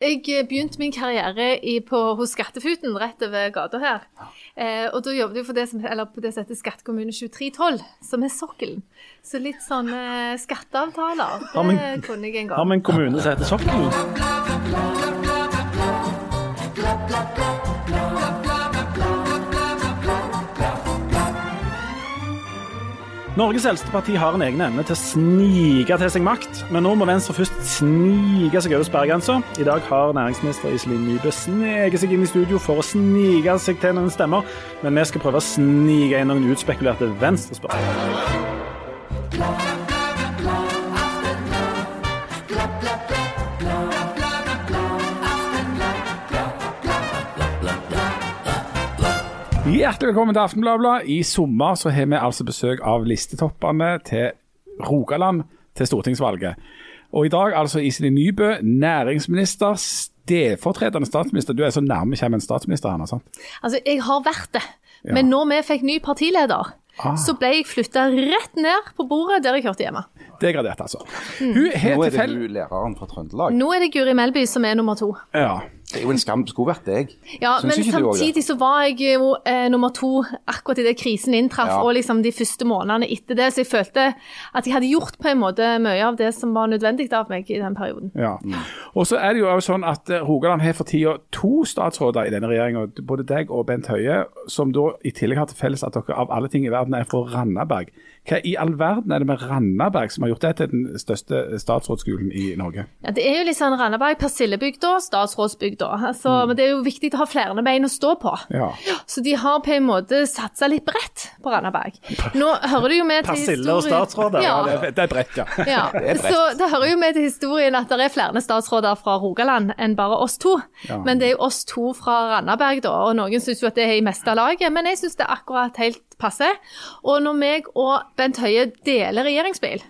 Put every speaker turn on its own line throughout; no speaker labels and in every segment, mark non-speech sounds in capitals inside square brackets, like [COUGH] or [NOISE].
Jeg eh, begynte min karriere i, på, hos Skattefuten rett over gata her. Eh, og da jobbet jeg for det som, eller på det som heter Skattekommune 2312, som er sokkelen. Så litt sånne skatteavtaler, det
Har
kunne jeg en
Har
gang.
vi en kommune som heter Sokkelen? Norges eldste parti har en egen evne til å snike til seg makt, men nå må Venstre først snike seg over sperregrensa. I dag har næringsminister Iselin Nybø sneket seg inn i studio for å snike seg til noen stemmer, men vi skal prøve å snike inn noen utspekulerte venstrespørsmål.
Hjertelig velkommen til Aftenbladet. I sommer så har vi altså besøk av listetoppene til Rogaland til stortingsvalget. Og i dag altså Iselin Nybø, næringsminister, stedfortredende statsminister. Du er så nærme kommer en statsminister, Hanna. sant?
Altså, jeg har vært det. Men når vi fikk ny partileder,
Ah.
så ble jeg flytta rett ned på bordet der jeg hørte hjemme.
Degradert, altså. Hun har
Nå er det
fell...
du læreren fra Trøndelag.
Nå er det Guri Melby som er nummer to.
Ja.
Det er jo en skam. Det skulle vært deg.
Ja,
Syns
men samtidig så var jeg jo eh, nummer to akkurat idet krisen inntraff,
Ja.
og liksom de første månedene etter det. Så jeg følte at jeg hadde gjort på en måte mye av det som var nødvendig av meg i den perioden.
ja. Og så er det jo også sånn at eh, Rogaland har for tida to statsråder i denne regjeringa, både deg og Bent Høie, som da i tillegg har til felles at dere av alle ting i verden er fra Randaberg. Hva i all verden er det med Randaberg som har gjort det til den største statsrådsskolen i Norge?
Ja, det er jo liksom Randaberg, persillebygda, statsrådsbygda. Altså, Men det er jo viktig å ha flere bein å stå på.
Ja.
Så de har på en måte satsa litt bredt på Randaberg. Nå hører det jo med til
Persille og
historien-
statsråder,
Ja,
Det er, det er bredt, ja.
Ja, [LAUGHS]
er bredt.
så det hører jo med til historien at det er flere statsråder fra Rogaland enn bare oss to.
Ja.
Men det er jo oss to fra Randaberg, da, og noen syns jo at det er i meste laget, men jeg syns det er akkurat helt passe. Og når meg og Bent Høie deler regjeringsbil,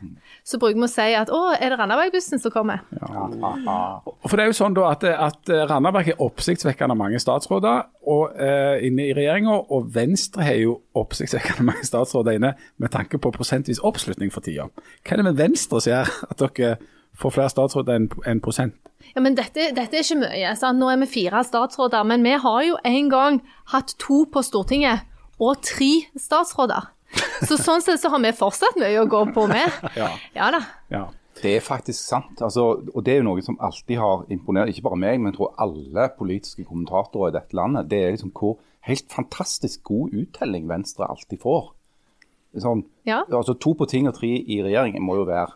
så bruker vi å si at å, er det Randaberg-bussen som kommer?
For det er jo sånn da at, at Randaberg er oppsiktsvekkende mange statsråder og, eh, inne i regjeringa, og Venstre har jo oppsiktsvekkende mange statsråder inne med tanke på prosentvis oppslutning for tida. Hva er det med Venstre som gjør at dere får flere statsråder enn en prosent?
Ja, men dette, dette er ikke mye. Sant? Nå er vi fire statsråder, men vi har jo en gang hatt to på Stortinget og tre statsråder. Så sånn sett så har vi fortsatt mye å gå på med. [LAUGHS]
Ja.
Ja da.
Ja.
Det er faktisk sant. Altså, og det er jo noe som alltid har imponert, ikke bare meg, men jeg tror alle politiske kommentatorer i dette landet. Det er liksom hvor helt fantastisk god uttelling Venstre alltid får. Sånn,
Ja.
altså To på ting og tre i regjeringen må jo være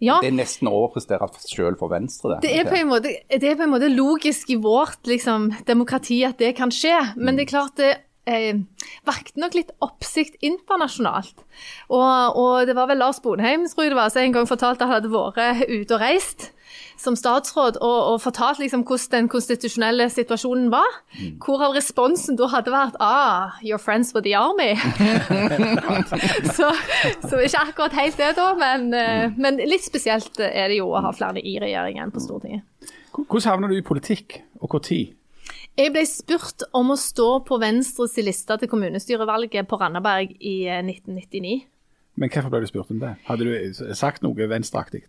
Ja,
Det er nesten å overprestere selv for Venstre.
det er, på en måte, det er på en måte logisk i vårt liksom, demokrati at det kan skje, men det er klart det eh, vakte nok litt oppsikt internasjonalt. Og, og det var vel Lars Bonheim tror jeg det var, som en gang fortalte at han hadde vært ute og reist som statsråd og, og fortalt liksom hvordan den konstitusjonelle situasjonen var. Hvorav responsen da hadde vært ah, your friends with the army. [LAUGHS] så, så ikke akkurat helt det, da, men, eh, men litt spesielt er det jo å ha flere i regjeringen på Stortinget.
Hvordan havner du i politikk, og når?
Jeg ble spurt om å stå på Venstres liste til kommunestyrevalget på Randaberg i eh, 1999.
Men hvorfor ble du spurt om det? Hadde du sagt noe venstreaktig?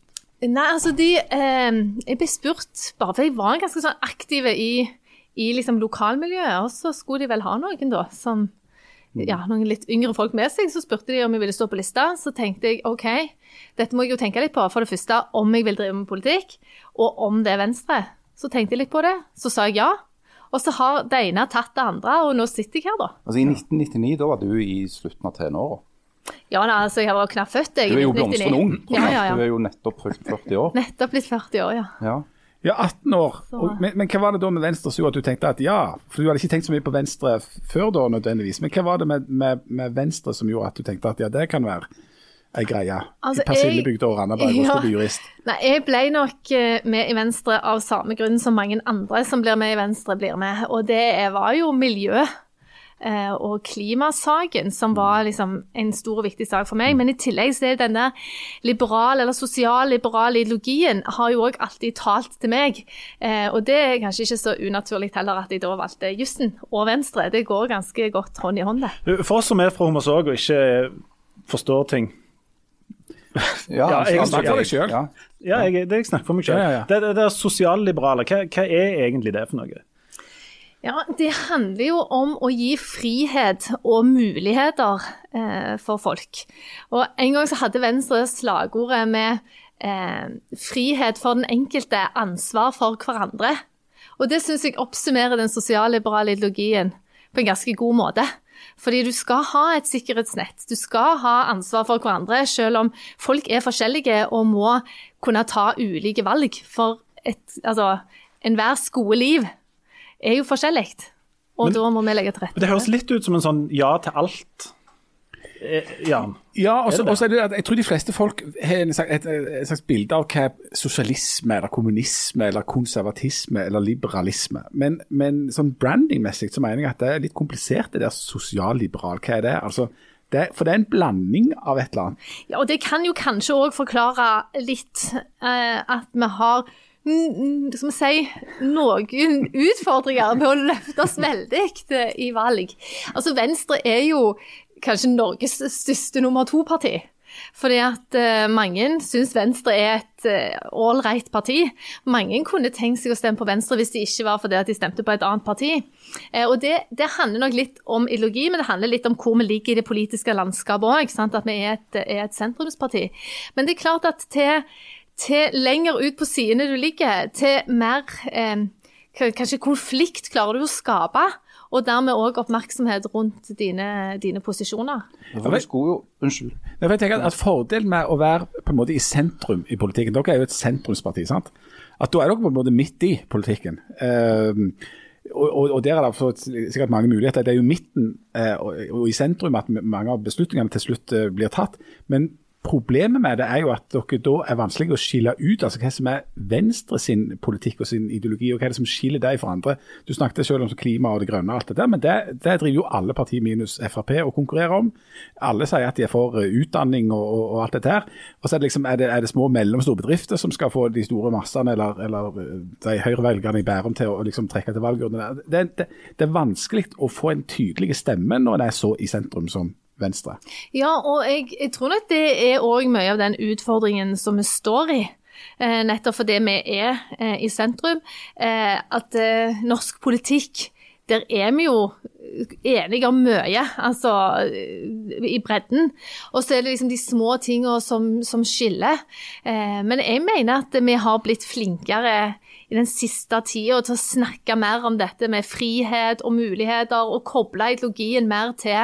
Nei, altså de eh, Jeg ble spurt bare fordi jeg var ganske sånn aktiv i, i liksom lokalmiljøet, og så skulle de vel ha noen, da, som ja, noen litt yngre folk med seg. Så spurte de om jeg ville stå på lista. Så tenkte jeg OK, dette må jeg jo tenke litt på. For det første om jeg vil drive med politikk, og om det er Venstre. Så tenkte jeg litt på det. Så sa jeg ja. Og så har det ene tatt det andre, og nå sitter jeg her, da.
Altså I 1999 da var du i slutten av tenåra.
Ja, da, altså, jeg var knapt født, jeg.
Du er jo
i 1999.
blomstrende ung.
Ja,
Ja,
ja,
Du er jo nettopp fylt 40 år. [LAUGHS]
Nettopp blitt 40 år, ja.
Ja.
Ja, 18 år. Og, men, men hva var det da med Venstre som gjorde at du tenkte at ja? For du hadde ikke tenkt så mye på Venstre før da nødvendigvis. Men hva var det med, med, med Venstre som gjorde at du tenkte at ja, det kan være ei greie?
Altså,
I Persillebygda og Randaberg, og
Ja.
skal jurist.
Nei, jeg ble nok eh, med i Venstre av samme grunn som mange andre som blir med i Venstre, blir med. Og det var jo miljø eh, og klimasaken som var liksom en stor og viktig sak for meg. Men i tillegg så er det den der liberale eller sosialliberale ideologien har jo òg alltid talt til meg. Eh, og det er kanskje ikke så unaturlig heller at jeg da valgte jussen og Venstre. Det går ganske godt hånd i hånd, det.
For oss som er fra Hommersåk og ikke forstår ting, Ja, jeg-
snakker for deg sjøl.
Ja.
Ja, jeg, det jeg snakker for meg
ja.
Det, det, det er sosialliberale, hva, hva er egentlig det for noe?
Ja, Det handler jo om å gi frihet og muligheter eh, for folk. Og En gang så hadde Venstre slagordet med eh, 'frihet for den enkelte, ansvar for hverandre'. Og Det syns jeg oppsummerer den sosialliberale ideologien på en ganske god måte. Fordi du skal ha et sikkerhetsnett, du skal ha ansvar for hverandre, selv om folk er forskjellige og må kunne ta ulike valg. For et, altså, enhvers gode liv er jo forskjellig, og
Men-
da må vi legge til rette.
Det høres litt ut som en sånn ja til alt. Eh, Ja.
Ja, og så
Er det
at jeg tror de fleste folk har en slags, et, et slags bilde av hva sosialisme, eller kommunisme, eller konservatisme eller liberalisme. Men, men sånn brandingmessig så mener jeg at det er litt komplisert, det der sosialliberal. Hva er det? Altså, det, for det er en blanding av et eller annet.
Ja, og det kan jo kanskje òg forklare litt eh, at vi har vi si, noen utfordringer med å løfte oss veldig i valg. Altså Venstre er jo kanskje Norges største nummer to-parti. Fordi at uh, mange syns Venstre er et ålreit parti. Mange kunne tenkt seg å stemme på Venstre hvis det ikke var fordi at de stemte på et annet parti. Uh, og det, det handler nok litt om ideologi, men det handler litt om hvor vi ligger i det politiske landskapet òg. At vi er et, er et sentrumsparti. Men det er klart at til, til lenger ut på sidene du ligger, til mer eh, Kanskje konflikt klarer du å skape, og dermed òg oppmerksomhet rundt dine, dine posisjoner.
For du skulle jo Unnskyld.
Jeg tenker at Fordelen med å være på en måte i sentrum i politikken Dere er jo et sentrumsparti. sant? At Da er dere på en måte midt i politikken. Uh, og, og, Der er det for sikkert mange muligheter. Det er jo midten eh, og, og i sentrum at mange av beslutningene til slutt eh, blir tatt. Men problemet med det er jo at dere da er vanskelig å skille ut altså hva som er Venstre sin politikk og sin ideologi, og hva er det som skiller deg fra andre. Du snakket selv om klima og det grønne og alt det der, men det, det driver jo alle partier minus Frp å konkurrere om. Alle sier at de er for eh, utdanning og, og, og alt det der. Og så er det, liksom, er det, er det små og mellomstore bedrifter som skal få de store massene, eller, eller eh, de høyrevelgerne i Bærum til å liksom trekke til valgurnene. Det, det, det er vanskelig å få en tydelig stemme når en er så i sentrum som Venstre.
Ja, og jeg, jeg tror nok det er òg mye av den utfordringen som vi står i. Eh, nettopp fordi vi er eh, i sentrum. Eh, at eh, norsk politikk, der er vi jo enige om mye, altså i bredden. Og så er det liksom de små tingene som, som skiller. Eh, men jeg mener at vi har blitt flinkere i den siste tida til å snakke mer om dette med frihet og muligheter, og koble ideologien mer til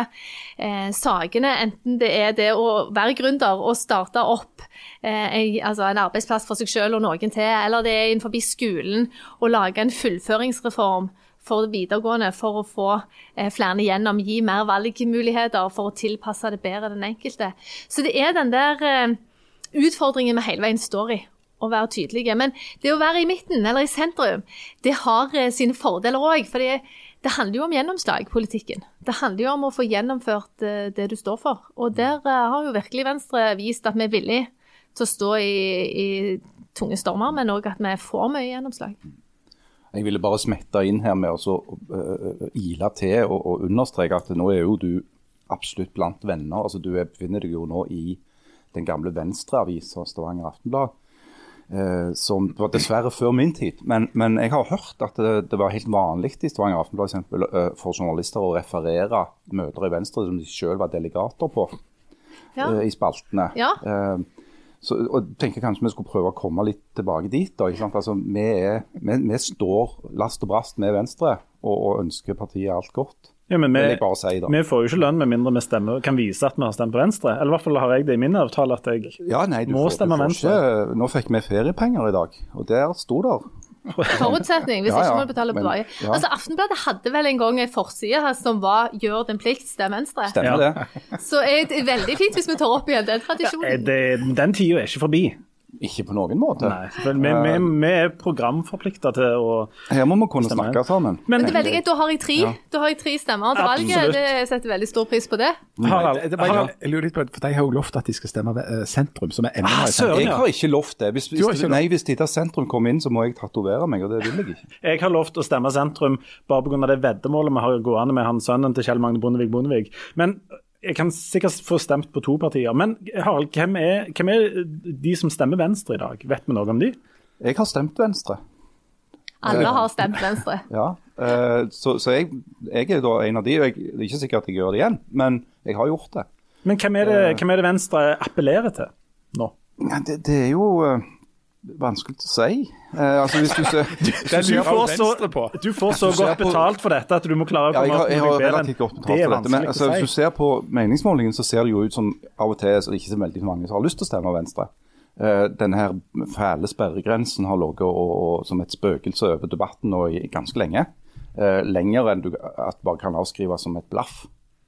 eh, sakene. Enten det er det å være gründer og starte opp eh, altså en arbeidsplass for seg selv og noen til, eller det er innenfor skolen å lage en fullføringsreform for videregående for å få eh, flere igjennom, gi mer valgmuligheter for å tilpasse det bedre den enkelte. Så det er den der eh, utfordringen vi hele veien står i å være tydelige. Men det å være i midten eller i sentrum, det har eh, sine fordeler òg. For det, handler jo om gjennomslag, politikken. Det handler jo om å få gjennomført eh, det du står for. Og der eh, har jo virkelig Venstre vist at vi er villige til å stå i, i tunge stormer, men òg at vi får mye gjennomslag.
Jeg ville bare smette inn her med å øh, ile til og, og understreke at nå er jo du absolutt blant venner. altså Du er, befinner deg jo nå i den gamle Venstre-avisa Stavanger Aftenblad. Eh, som var dessverre før min tid. Men, men jeg har hørt at det, det var helt vanlig i Stavanger Aftenblad eksempel, uh, for journalister å referere møter i Venstre som de selv var delegater på
Ja.
uh, i spaltene.
Ja.
Så, og tenker kanskje vi skulle prøve å komme litt tilbake dit. da? Altså, vi, er, vi, vi står last og brast med Venstre og, og ønsker partiet alt godt.
Ja, men vi,
si
vi får jo ikke lønn med mindre vi stemmer, kan vise at vi har stemt på Venstre. Eller i hvert fall har jeg det i min avtale at jeg
Ja, nei,
må
får,
stemme Venstre.
ikke, Nå fikk vi feriepenger i dag, og der sto det [LAUGHS]
Forutsetning, hvis
Ja, ja,
ikke må du betale tilbake.
ja.
Altså, Aftenbladet hadde vel en gang en forside her som var 'gjør din plikt, stem Venstre'.
Stemmer
Ja.
det?
Så er det veldig fint hvis vi tar opp igjen den
tradisjonen.
tradisjonen.
det, Den tida er ikke forbi.
Ikke på noen måte.
Nei, vi, vi, vi er programforplikta til å
Her må vi kunne
stemme.
snakke sammen.
Men-
Men det er veldig greit, da har jeg tre,
Ja.
da har jeg tre stemmer til valget. Det jeg setter veldig stor pris på det.
Harald,
Det- det
Harald,
jeg lurer litt på, for De har jo lovt at de skal stemme eh, sentrum, som er enda
Ah, søren.
Jeg har ikke lovt det. Hvis, hvis,
ikke
nei, hvis Tita Sentrum kommer inn, så må jeg tatovere meg, og det vil jeg ikke.
jeg har lovt å stemme sentrum bare pga. det veddemålet vi har gående med han sønnen til Kjell Magne Bondevik Bondevik. Men jeg kan sikkert få stemt på to partier. Men Harald, hvem er, hvem er de som stemmer Venstre i dag? Vet vi noe om de?
Jeg har stemt Venstre.
Alle har stemt Venstre. [LAUGHS]
Ja, eh, Så, så jeg, jeg er da en av de, og jeg, det er ikke sikkert at jeg gjør det igjen, men jeg har gjort det.
Men hvem er det, hvem er det Venstre appellerer til nå?
Det, det er jo eh, vanskelig å si. Eh, altså hvis du ser [LAUGHS]
du,
Du
får, så,
på.
du får så
du
godt
på-
betalt for dette at du må klare å
Ja, jeg
komme
har, jeg har relativt godt
enn
betalt
Det er
for dette. Men altså,
å
hvis du ser på meningsmålingen, så ser det jo ut som av og til så er det ikke så veldig mange som har lyst til å stemme Venstre. Eh, denne her fæle sperregrensen har ligget som et spøkelse over debatten nå i ganske lenge. Eh, lenger enn du at bare kan avskrives som et blaff,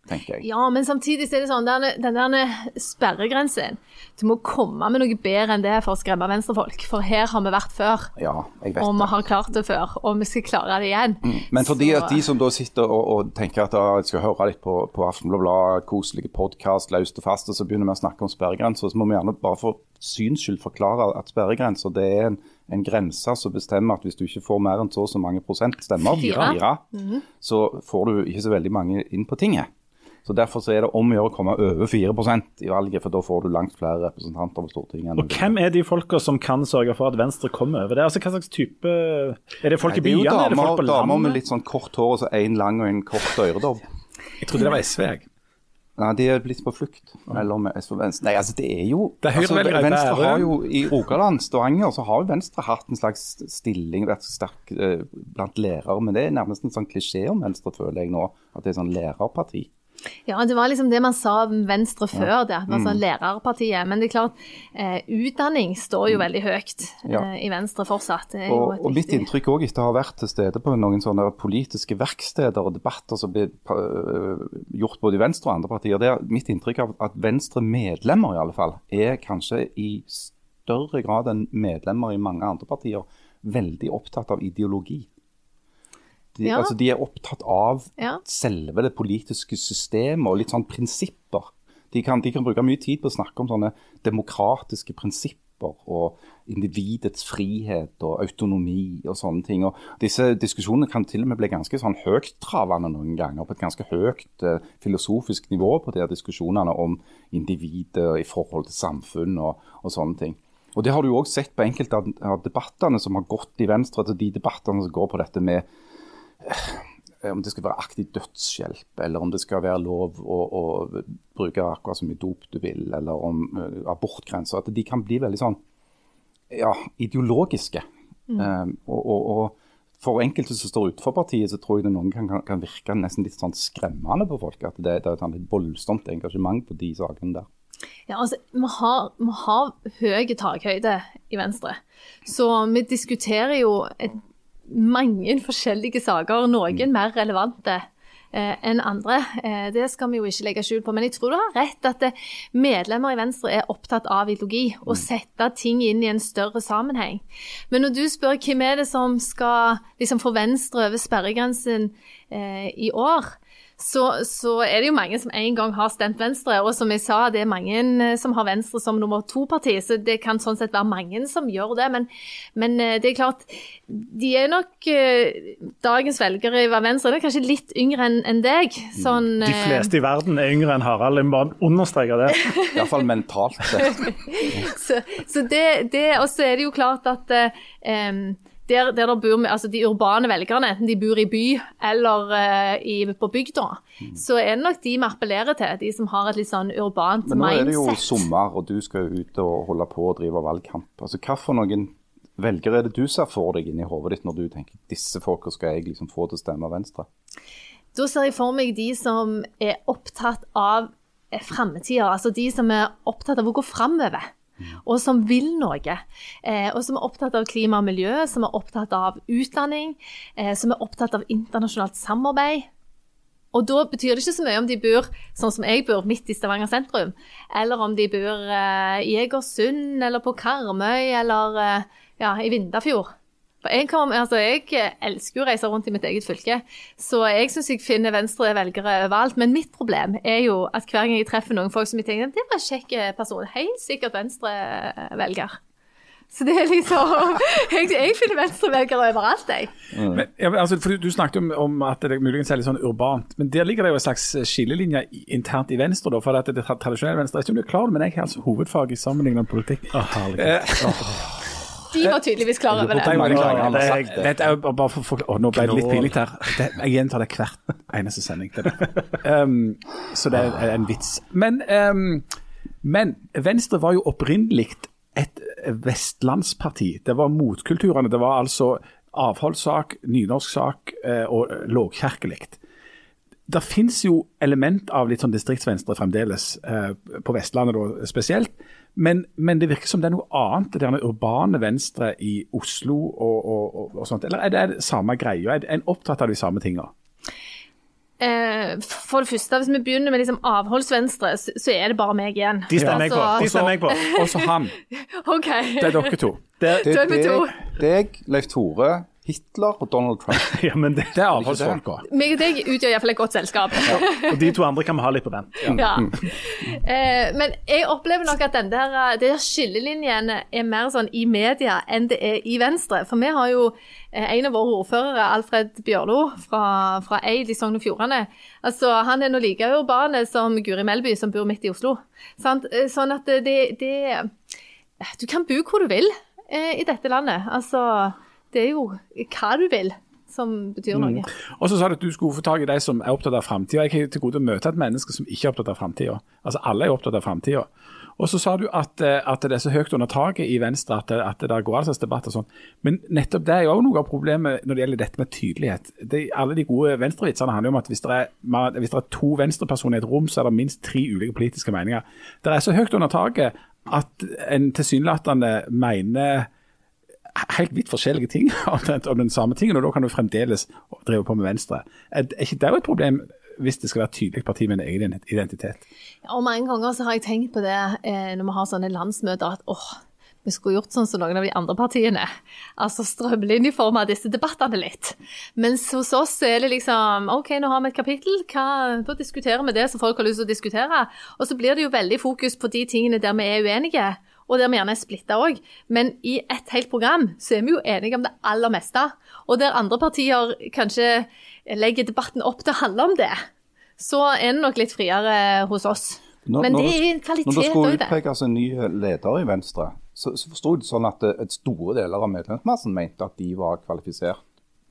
tenker jeg.
Ja, men samtidig er det sånn, den, den der sperregrensen Du må komme med noe bedre enn det for å skremme venstrefolk. For her har vi vært før.
Ja, jeg vet
Og vi har klart det før, og vi skal klare det igjen.
Men fordi
Så-
at de som da sitter og, og tenker at ah, jeg skal høre litt på, på Aftenbladet, koselige podkast, løst og fast, og så begynner vi å snakke om sperregrenser, så må vi gjerne bare for syns skyld forklare at sperregrenser det er en, en grense som bestemmer at hvis du ikke får mer enn så og så mange prosent stemmer,
Fire.
fire, så får du ikke så veldig mange inn på tinget. Så Derfor så er det om å gjøre å komme over 4% i valget, for da får du langt flere representanter på Stortinget. enn
Og hvem er de folka som kan sørge for at Venstre kommer over det? Altså, Hva slags type Er det folk i
Nei, det er
byene? Er det folk på landet?
damer med litt sånn kort hår og så én lang og en kort øredobb.
Jeg trodde det var SV. jeg.
Nei, de er blitt på flukt mellom SV og Venstre. Nei, altså det er jo
Det er
altså, Venstre har jo I Rogaland, Stavanger, så har jo Venstre hatt en slags stilling vært sterk eh, blant lærere. Men det er nærmest en sånn klisjé om Venstre, føler jeg nå. At det er sånn lærerparti.
Ja, det var liksom det man sa om Venstre før det. Det var mm. lærerpartiet. Men det er klart, eh, utdanning står jo veldig høyt eh,
Ja.
i Venstre fortsatt.
Og, og mitt inntrykk òg etter å ha vært til stede på noen sånne politiske verksteder og debatter som blir øh, gjort både i Venstre og andre partier, det er mitt inntrykk av at Venstre-medlemmer i alle fall er kanskje i større grad enn medlemmer i mange andre partier veldig opptatt av ideologi. De,
Ja.
altså, de er opptatt av
Ja.
selve det politiske systemet og litt sånn prinsipper. De kan, de kan bruke mye tid på å snakke om sånne demokratiske prinsipper og individets frihet og autonomi og sånne ting. Og disse diskusjonene kan til og med bli ganske sånn høyttravende noen ganger, på et ganske høyt eh, filosofisk nivå på de her diskusjonene om individet i forhold til samfunn og, og sånne ting. Og Det har du også sett på enkelte av, debattene som har gått i Venstre, til de debattene som går på dette med om det skal være aktiv dødshjelp, eller om det skal være lov å, å bruke akkurat så mye dop du vil, eller om uh, abortgrenser. At de kan bli veldig sånn ja, ideologiske. Um, og, og, og for enkelte som står utenfor partiet, så tror jeg det noen kan, kan, kan virke nesten litt sånn skremmende på folk. At det, det er et sånn voldsomt engasjement på de sakene der.
Ja, altså, vi har, vi har høy takhøyde i Venstre. Så vi diskuterer jo et, mange forskjellige saker, noen mer relevante eh, enn andre. Eh, det skal vi jo ikke legge skjul på. Men jeg tror du har rett at eh, medlemmer i Venstre er opptatt av ideologi og sette ting inn i en større sammenheng. Men når du spør hvem er det som skal liksom, få Venstre over sperregrensen eh, i år, så, så er det jo mange som en gang har stemt Venstre. Og som jeg sa, det er mange eh, som har Venstre som nummer to-parti, så det kan sånn sett være mange som gjør det. Men, men eh, det er klart, de er nok eh, Dagens velgere i Venstre de er kanskje litt yngre enn en deg. Sånn,
De fleste i verden er yngre enn Harald. Jeg må bare understreke det. [LAUGHS]
Iallfall mentalt sett. [LAUGHS]
Så, så det, det Og så er det jo klart at eh, em, der, der bor, altså de urbane velgerne, enten de bor i by eller uh, i, på bygda, så er det nok de vi appellerer til. De som har et litt sånn urbant mindset.
Men nå er det jo sommer, og du skal jo ut og holde på og drive valgkamp. Altså, Hva for noen velgere er det du ser for deg inni hodet ditt når du tenker disse folka skal jeg liksom få til å stemme Venstre?
Da ser jeg for meg de som er opptatt av eh, framtida. Altså de som er opptatt av å gå framover. Og som vil noe. Eh, og som er opptatt av klima og miljø, som er opptatt av utdanning, eh, som er opptatt av internasjonalt samarbeid. Og da betyr det ikke så mye om de bor sånn som jeg bor, midt i Stavanger sentrum, eller om de bor eh, i Egersund, eller på Karmøy, eller ja, i Vindafjord. For jeg, kom, altså jeg elsker jo å reise rundt i mitt eget fylke, så jeg syns jeg finner venstre velgere overalt. Men mitt problem er jo at hver gang jeg treffer noen folk som jeg tenker det var en kjekk person, helt sikkert venstre-velger. Så det er liksom [LAUGHS] Jeg, jeg finner venstrevelgere overalt, jeg.
Men, ja, men altså, for du, du snakket om, om at det muligens er litt sånn urbant, men der ligger det jo en slags skillelinje internt i Venstre. da, for at det det tradisjonelle Venstre, jeg vet ikke om du er klar over det, men jeg har altså hovedfag i sammenlignende politikk.
Å, herregud.
Eh, [LAUGHS]
De var tydeligvis klar over det.
klar.
Det er-
det.
Dette er jo bare- for, for, å, Nå ble det litt pinlig her. Det, jeg gjentar det hvert eneste sending. Det det. Um, så det er en vits. Men, um, men Venstre var jo opprinnelig et vestlandsparti. Det var motkulturene. Det var altså avholdssak, nynorsksak sak og lågkirkelig. Det finnes jo element av litt sånn distriktsvenstre fremdeles, eh, på Vestlandet da, spesielt. Men, men det virker som det er noe annet, det der urbane venstre i Oslo og, og, og, og sånt. Eller er det det samme greia? Er en opptatt av de samme tinga?
Eh, for det første, hvis vi begynner med liksom avholdsvenstre, så, så er det bare meg igjen.
De stemmer jeg på.
Altså,
jeg på.
Og så han. [LAUGHS]
okay.
Det er dere to.
Det,
Det
det
er
er
deg, Leif Tore, Hitler og Donald Trump. [LAUGHS]
ja, men det,
Det er avholdsfolka.
Meg og deg utgjør iallfall et godt selskap.
og de to andre kan vi ha litt på vent.
Ja. Eh, men jeg opplever nok at den der, eh, der skillelinjene er mer sånn i media enn det er i Venstre. For vi har jo eh, en av våre ordførere, Alfred Bjørlo fra, fra Eid i Sogn og Fjordane. Altså, han er nå like urbane som Guri Melby, som bor midt i Oslo. Sant? Eh, Sånn at det, det Du kan bo hvor du vil eh, i dette landet. Altså, det er jo hva du vil som betyr noe.
Og så sa du at du skulle få tak i de som er opptatt av framtida. Jeg har til gode å møte et menneske som ikke er opptatt av framtida. Altså, alle er opptatt av framtida. Og så sa du at, eh, at det er så høyt under taket i Venstre at, at det der går altså debatt og sånn. Men nettopp det er jo òg noe av problemet når det gjelder dette med tydelighet. Det, alle de gode venstrevitsene handler jo om at hvis det, er, hvis det er to venstrepersoner i et rom, så er det minst tre ulike politiske meninger. Det er så høyt under taket at en tilsynelatende mener helt vidt forskjellige ting [LAUGHS] om den, om den samme tingen, og da kan du fremdeles drive på med Venstre. Er, ikke det et problem hvis det skal være et tydelig parti med en egen identitet?
Og mange ganger så har jeg tenkt på det eh, når vi har sånne landsmøter, at åh, vi skulle gjort sånn som noen av de andre partiene. Altså strømlinjeforma disse debattene litt. Mens hos oss er det liksom OK, nå har vi et kapittel, hva, da diskuterer vi det som folk har lyst til å diskutere. Og så blir det jo veldig fokus på de tingene der vi er uenige. Og der vi gjerne er splitta òg. Men i et helt program så er vi jo enige om det aller meste. Og der andre partier kanskje legger debatten opp til å handle om det, så er det nok litt friere hos oss.
Når-
Men det
er
er en kvalitet
Når det skulle
òg, det.
utpekes en ny leder i Venstre, så, så forsto jeg det sånn at eh, et store deler av medlemsmassen mente at de var kvalifisert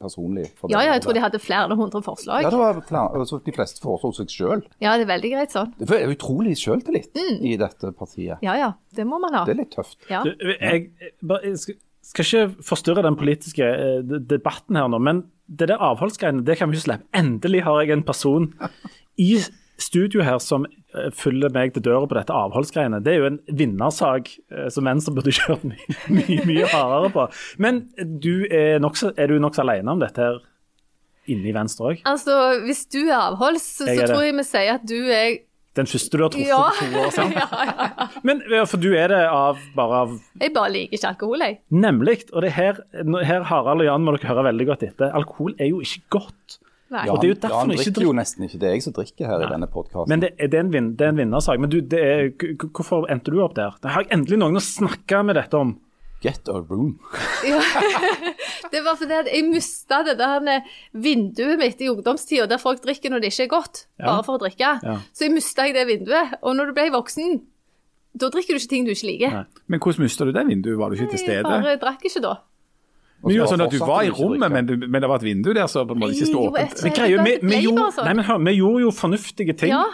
personlig. for
Ja, ja, jeg tror de hadde flere enn 100 forslag.
Ja, det var flere, altså, De fleste foreslo seg sjøl.
Ja, det er veldig greit sånn.
Det er utrolig sjøltillit i dette partiet.
Ja, ja, det må man ha.
Det er litt tøft.
Ja.
Du, jeg, jeg, jeg skal, ikke forstyrre den politiske eh, debatten her nå, men det der avholdsgreiene, det kan vi ikke slippe. Endelig har jeg en person [LAUGHS] i studio her som følger meg til døra på dette avholdsgreiene. Det er jo en vinnersak eh, som Venstre burde [LAUGHS] kjørt mye, mye, mye hardere på. Men du er, nok, er du nokså alene om dette her inne i Venstre òg?
Altså, hvis du er avholds, så,
Jeg er
så tror jeg vi sier at du er
Den første du har truffet
Ja.
på to år siden. [LAUGHS]
ja, ja, ja.
Men for du er det av bare av
Jeg bare liker ikke alkohol, jeg.
Nemlig. Og det her, her Harald og Jan må dere høre veldig godt etter. Alkohol er jo ikke godt.
Nei.
Og det er jo derfor
han
han ikke
drikker
drikker.
jo nesten ikke. Det er jeg som drikker her i denne podkasten.
Men det, er- det, er en vin, det er en vinnersak. Men du, det er, hvorfor endte du opp der? Det har jeg endelig noen å snakke med dette om.
Get a room. [LAUGHS]
Ja. det var fordi at jeg mista det der vinduet mitt i ungdomstida der folk drikker når det ikke er godt,
Ja.
bare for å drikke.
Ja.
Så jeg mista det vinduet. Og når du ble voksen, da drikker du ikke ting du ikke liker.
Nei.
Men hvordan mista du det vinduet? Var du ikke til stede?
Jeg bare drakk ikke da.
Men jo, sånn at Du var i rommet, men, men det var et vindu der, så på en måte ikke
sto
åpent.
Vi, vi, vi, hør, vi gjorde jo fornuftige ting.
Ja.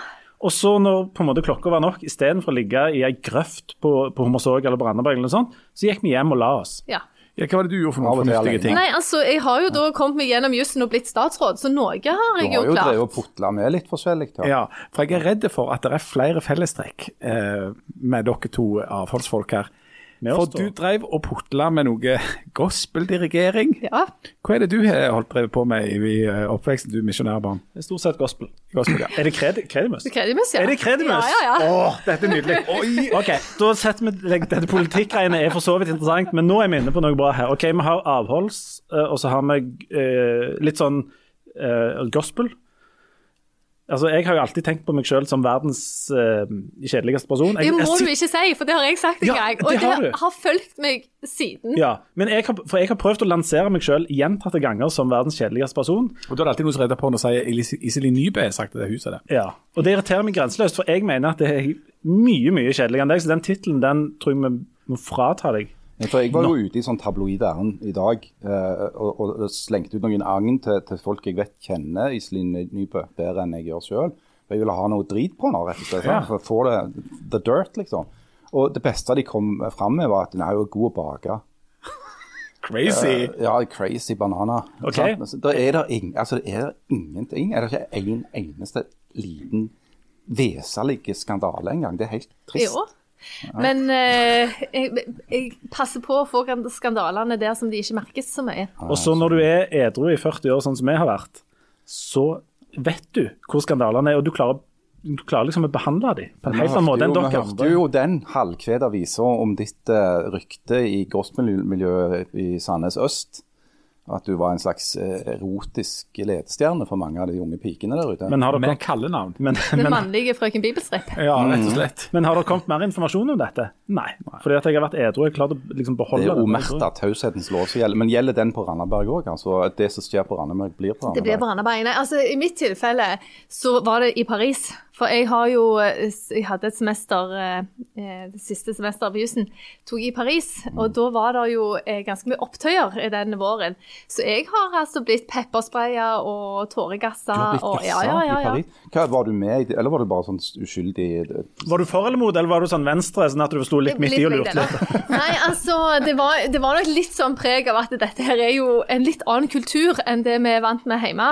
Og så når på en måte klokka var nok, istedenfor å ligge i ei grøft på, på Hummersåk eller på eller noe sånt, så gikk vi hjem og la oss.
Ja.
Ja, hva var det du gjorde for noen fornuftige ting?
Nei, altså, jeg har jo da kommet meg gjennom jussen og blitt statsråd, så noe har jeg jo klart.
Du har
jo
jo drevet og putla med litt forskjellig. Ja.
Ja, for jeg er redd for at det er flere fellestrekk eh, med dere to avholdsfolk her.
Med
For
oss, da.
du drev og putla med noe gospeldirigering.
Ja.
Hva er det du har holdt drevet på med i eh, oppveksten, du misjonærbarn?
Det er stort sett gospel.
Gospel, ja.
Er det kred, Kredimus?
Kredimus, ja.
Er det Kredimus?
Ja, ja, ja.
Åh, dette er nydelig. [LAUGHS] Oi. Ok, da setter vi legg- Dette politikkgreiene er for så vidt interessant, men nå er vi inne på noe bra her. Ok, Vi har avholds, eh, og så har vi eh, litt sånn eh, gospel. Altså, Jeg har jo alltid tenkt på meg sjøl som verdens uh, kjedeligste person. Jeg,
Det må
jeg
du ikke si, for det har jeg sagt en
Ja,
gang. Og
det har det
har fulgt meg siden.
Ja, men jeg har, for jeg har prøvd å lansere meg sjøl gjentatte ganger som verdens kjedeligste person.
Og da er det alltid noen som redder på når sier Iselin Nybø har sagt det huset der.
Ja, Og det irriterer meg grenseløst, for jeg mener at det er mye mye kjedeligere enn deg. Så den tittelen den tror jeg vi må frata deg.
For jeg var jo ute i sånn tabloid ærend i dag eh, og, og slengte ut noen agn til, til folk jeg vet kjenner Iselin Nybø bedre enn jeg gjør sjøl. Jeg ville ha noe drit på henne, rett og slett.
Ja.
For å få det the dirt, liksom. Og det beste de kom fram med, var at hun er jo god å bake.
Crazy.
Ja, crazy banana. Okay. Da er det, ing, altså, det er ingenting. Er det ikke en eneste liten veselig skandale engang? Det er helt trist.
Jo. Men eh, jeg, jeg passer på å få skandalene der som de ikke merkes så mye.
Og så når du er edru i 40 år, sånn som jeg har vært, så vet du hvor skandalene er, og du klarer, du klarer liksom å behandle dem på en helt annen måte enn
Vi hørte jo den halvkveda visa om ditt uh, rykte i gospelmiljøet i Sandnes øst. At du var en slags eh, erotisk ledestjerne for mange av de unge pikene der ute.
Men har
Med
dere,
kallenavn.
men,
Den mannlige frøken Bibelstripp. [LAUGHS]
Ja, rett og slett.
men har det kommet mer informasjon om dette? Nei. Fordi at jeg har vært edru jeg klarte å liksom beholde
det
Det er
omerta taushetens lov som gjelder. Men gjelder den på Randaberg òg? Altså, det som skjer på Randaberg, blir på
Det
blir
på Randaberg. Nei, altså, I mitt tilfelle så var det i Paris. For jeg har jo Jeg hadde et semester eh, Det siste semesteret på jussen tok i Paris. Og da var det jo eh, ganske mye opptøyer i den våren. Så jeg har altså blitt pepperspraya og tåregassa.
Du har blitt
og, ja, ja, ja, ja.
Hva, var du med i det, eller var du bare sånn uskyldig
Var du for eller mot, eller var du sånn venstre, sånn at du sto litt midt i og lurte litt? [LAUGHS]
Nei, altså, det var, det var nok litt sånn preg av at dette her er jo en litt annen kultur enn det vi er vant med hjemme.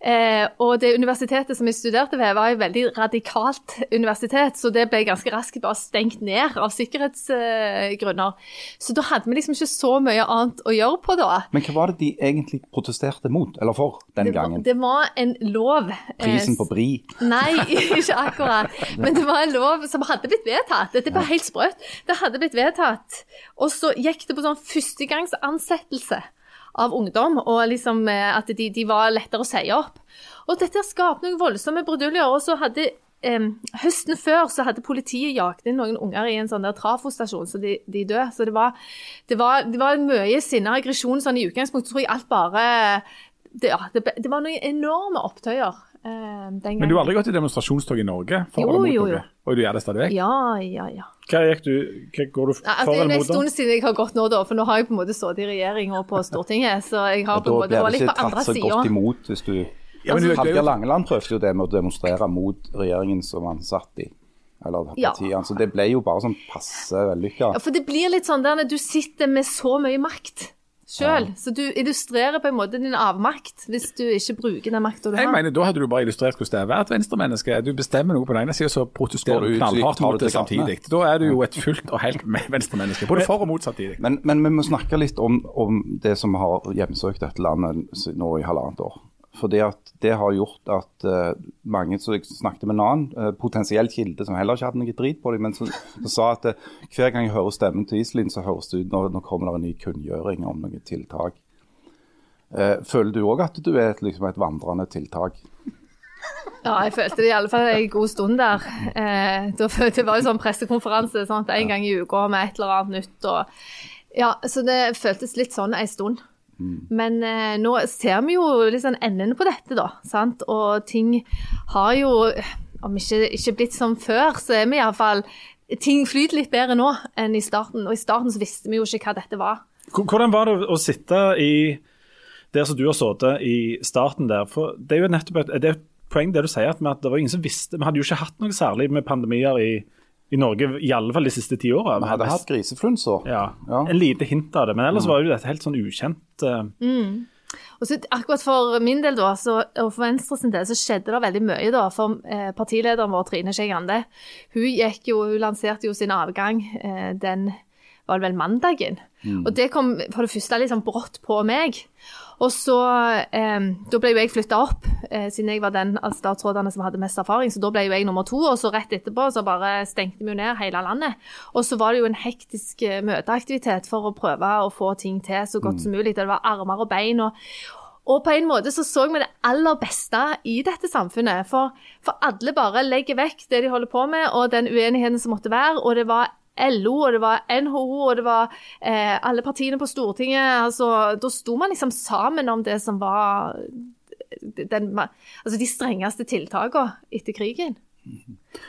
Eh, og det universitetet som jeg studerte ved, var jo veldig radikalt universitet, så det ble ganske raskt bare stengt ned av sikkerhetsgrunner. Så da hadde vi liksom ikke så mye annet å gjøre på da.
Men hva var det de egentlig protesterte mot, eller for, den
Det
gangen?
det var en lov. eh,
Prisen på bri?
Nei, [LAUGHS] ikke akkurat. Men det var en lov som hadde blitt vedtatt. Dette var helt sprøtt. Det hadde blitt vedtatt. Og så gikk det på sånn førstegangsansettelse av ungdom, og liksom eh, at de, de var lettere å si opp. Og dette skapte noen voldsomme bruduljer. Og så hadde eh, Høsten før så hadde politiet jagt inn noen unger i en sånn der trafostasjon, så de, de døde. Så det var, det var, det var mye sinne og aggresjon sånn i utgangspunktet. tror jeg alt bare det, ja, det, det var noen enorme opptøyer.
Men du har aldri gått i demonstrasjonstog i Norge? For
Jo,
eller mot
jo, jo.
Og du gjør det stadig vekk?
Ja, ja, ja.
Hva, gikk du, hva går du
for altså,
for
det er en
mot? da?
stund siden jeg har gått nå, da, for nå har jeg på en måte sittet i regjering og på [LAUGHS] Stortinget. Så jeg har på en måte vært litt på andre
tatt så godt
sida.
imot hvis du
Ja, men du,
Hallgeir Langeland prøvde jo det med å demonstrere mot regjeringen som han satt i. Eller
Ja.
Så det ble jo bare sånn passe vellykka.
Ja, for det blir litt sånn der når du sitter med så mye makt sjøl, så du illustrerer på en måte din avmakt hvis du ikke bruker den makta du har.
Jeg mener, Da hadde du bare illustrert hvordan det er å være et venstremenneske. Du bestemmer noe på den ene sida, så protesterer du knallhardt mot det samtidig. Da er du jo et fullt og helt me- venstremenneske. Både for og mot samtidig.
Men, men vi må snakke litt om, om det som har hjemsøkt dette landet nå i halvannet år. Fordi at det har gjort at uh, mange som jeg snakket med en annen uh, potensiell kilde som heller ikke hadde noe drit på dem, men som, sa at uh, hver gang jeg hører stemmen til Iselin, så høres det ut når nå kommer det en ny kunngjøring om noen tiltak. Føler du òg at du er et, liksom et vandrende tiltak?
Ja, jeg følte det i alle fall en god stund der. Eh, det var jo sånn pressekonferanse sant, en gang i uka med et eller annet nytt. Og, ja, så det føltes litt sånn en stund. Men eh, nå ser vi jo liksom enden på dette, da. Sant? Og ting har jo, om ikke, ikke blitt som før, så er vi iallfall Ting flyter litt bedre nå enn i starten. Og i starten så visste vi jo ikke hva dette var.
Hvordan var det å sitte i der som du har sittet i starten der? For det er jo nettopp et, det er et poeng det du sier, at, at det var ingen som visste Vi hadde jo ikke hatt noe særlig med pandemier i, i Norge, i alle fall de siste ti åra.
Vi hadde hatt griseflunsa.
ja,
Ja.
En lite hint av det, men ellers var jo dette helt sånn ukjent. Mm.
Og så akkurat for min del da, så, og for Venstre sin del, så skjedde det veldig mye da. For eh, partilederen vår, Trine Skei Grande, hun gikk jo, hun lanserte jo sin avgang eh, den var det vel mandagen. Og det kom for det første litt sånn brått på meg. Og så, eh, da ble jo jeg flytta opp, eh, siden jeg var den av statsrådene som hadde mest erfaring. Så da ble jo jeg nummer to, og så rett etterpå så bare stengte vi jo ned hele landet. Og så var det jo en hektisk eh, møteaktivitet for å prøve å få ting til så godt som mulig. Det var armer og bein. og Og på en måte så så vi det aller beste i dette samfunnet. For, for alle bare legger vekk det de holder på med, og den uenigheten som måtte være. Og det var LO, og det var NHO, og det var eh, alle partiene på Stortinget. altså Da sto man liksom sammen om det som var den, altså de strengeste tiltakene etter krigen.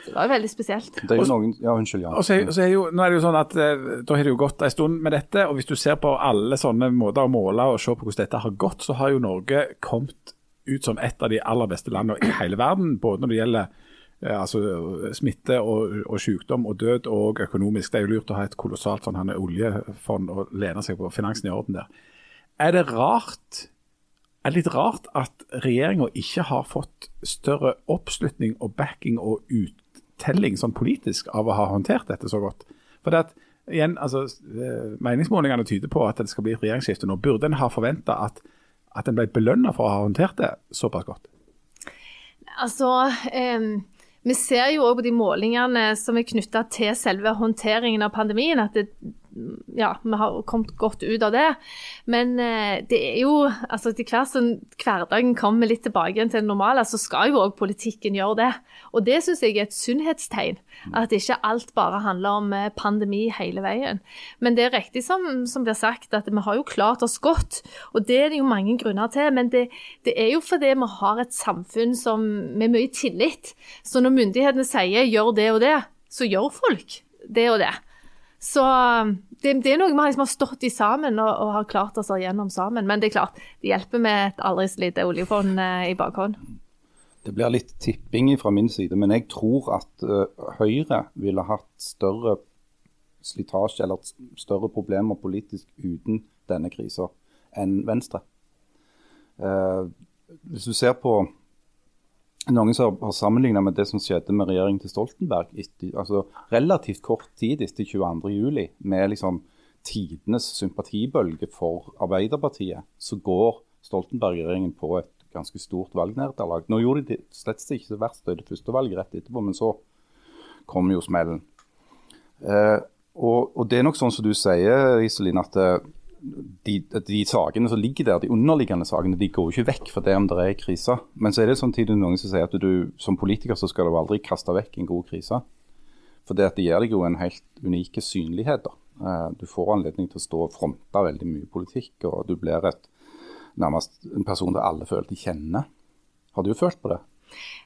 Det var jo veldig spesielt.
Det er jo noen, ja, unnskyld, ja.
Og så, så er jo, nå er det jo sånn at eh, Da har det jo gått en stund med dette, og hvis du ser på alle sånne måter å måle og se på hvordan dette har gått, så har jo Norge kommet ut som et av de aller beste landene i hele verden. Både når det gjelder eh, altså, smitte og, og, sykdom og død og økonomisk. Det er jo lurt å ha et kolossalt sånn, oljefond og lene seg på finansen i orden der. Er det rart er det litt rart at regjeringa ikke har fått større oppslutning og backing og uttelling sånn politisk av å ha håndtert dette så godt. For det at, igjen, altså, eh, Meningsmålingene tyder på at det skal bli et regjeringsskifte nå. Burde en ha forventa at, at en ble belønna for å ha håndtert det såpass godt?
Altså, eh, vi ser jo òg på de målingene som er knytta til selve håndteringen av pandemien, at det, ja, vi har kommet godt ut av det. Men eh, det er jo altså Til hver som hverdagen kommer litt tilbake igjen til det normale, så skal jo òg politikken gjøre det. Og det syns jeg er et sunnhetstegn. At ikke alt bare handler om eh, pandemi hele veien. Men det er riktig som, som blir sagt, at vi har jo klart oss godt. Og det er det jo mange grunner til. Men det, det er jo fordi vi har et samfunn som, med mye tillit. Så når myndighetene sier 'gjør det og det', så gjør folk det og det. Så det, det, er noe vi liksom har stått i sammen og, og har klart oss gjennom sammen. Men det er klart, det hjelper med et aldri så lite oljefond eh, i bakhånd.
Det blir litt tipping fra min side, men jeg tror at uh, Høyre ville hatt større slitasje eller større problemer politisk uten denne krisa enn Venstre. Uh, hvis du ser på noen som har sammenlignet med det som skjedde med regjeringen til Stoltenberg etter, altså relativt kort tid etter 22.07, med liksom tidenes sympatibølge for Arbeiderpartiet, så går Stoltenberg-regjeringen på et ganske stort valgnederlag. Nå gjorde de slett ikke det verste i det første valget rett etterpå, men så kom jo smellen. Eh, og, og, det er nok sånn som du sier, Iselin, at eh, de, de, sakene som ligger der, de underliggende sakene, de går jo ikke vekk for det om det er krise. Men så er det samtidig noen som sier at du som politiker så skal du aldri kaste vekk en god krise. For det, det gir deg jo en helt unik synlighet. da. Eh, du får anledning til å stå og fronte veldig mye politikk, og du blir et, nærmest en person der alle føler de kjenner. Har du følt på det?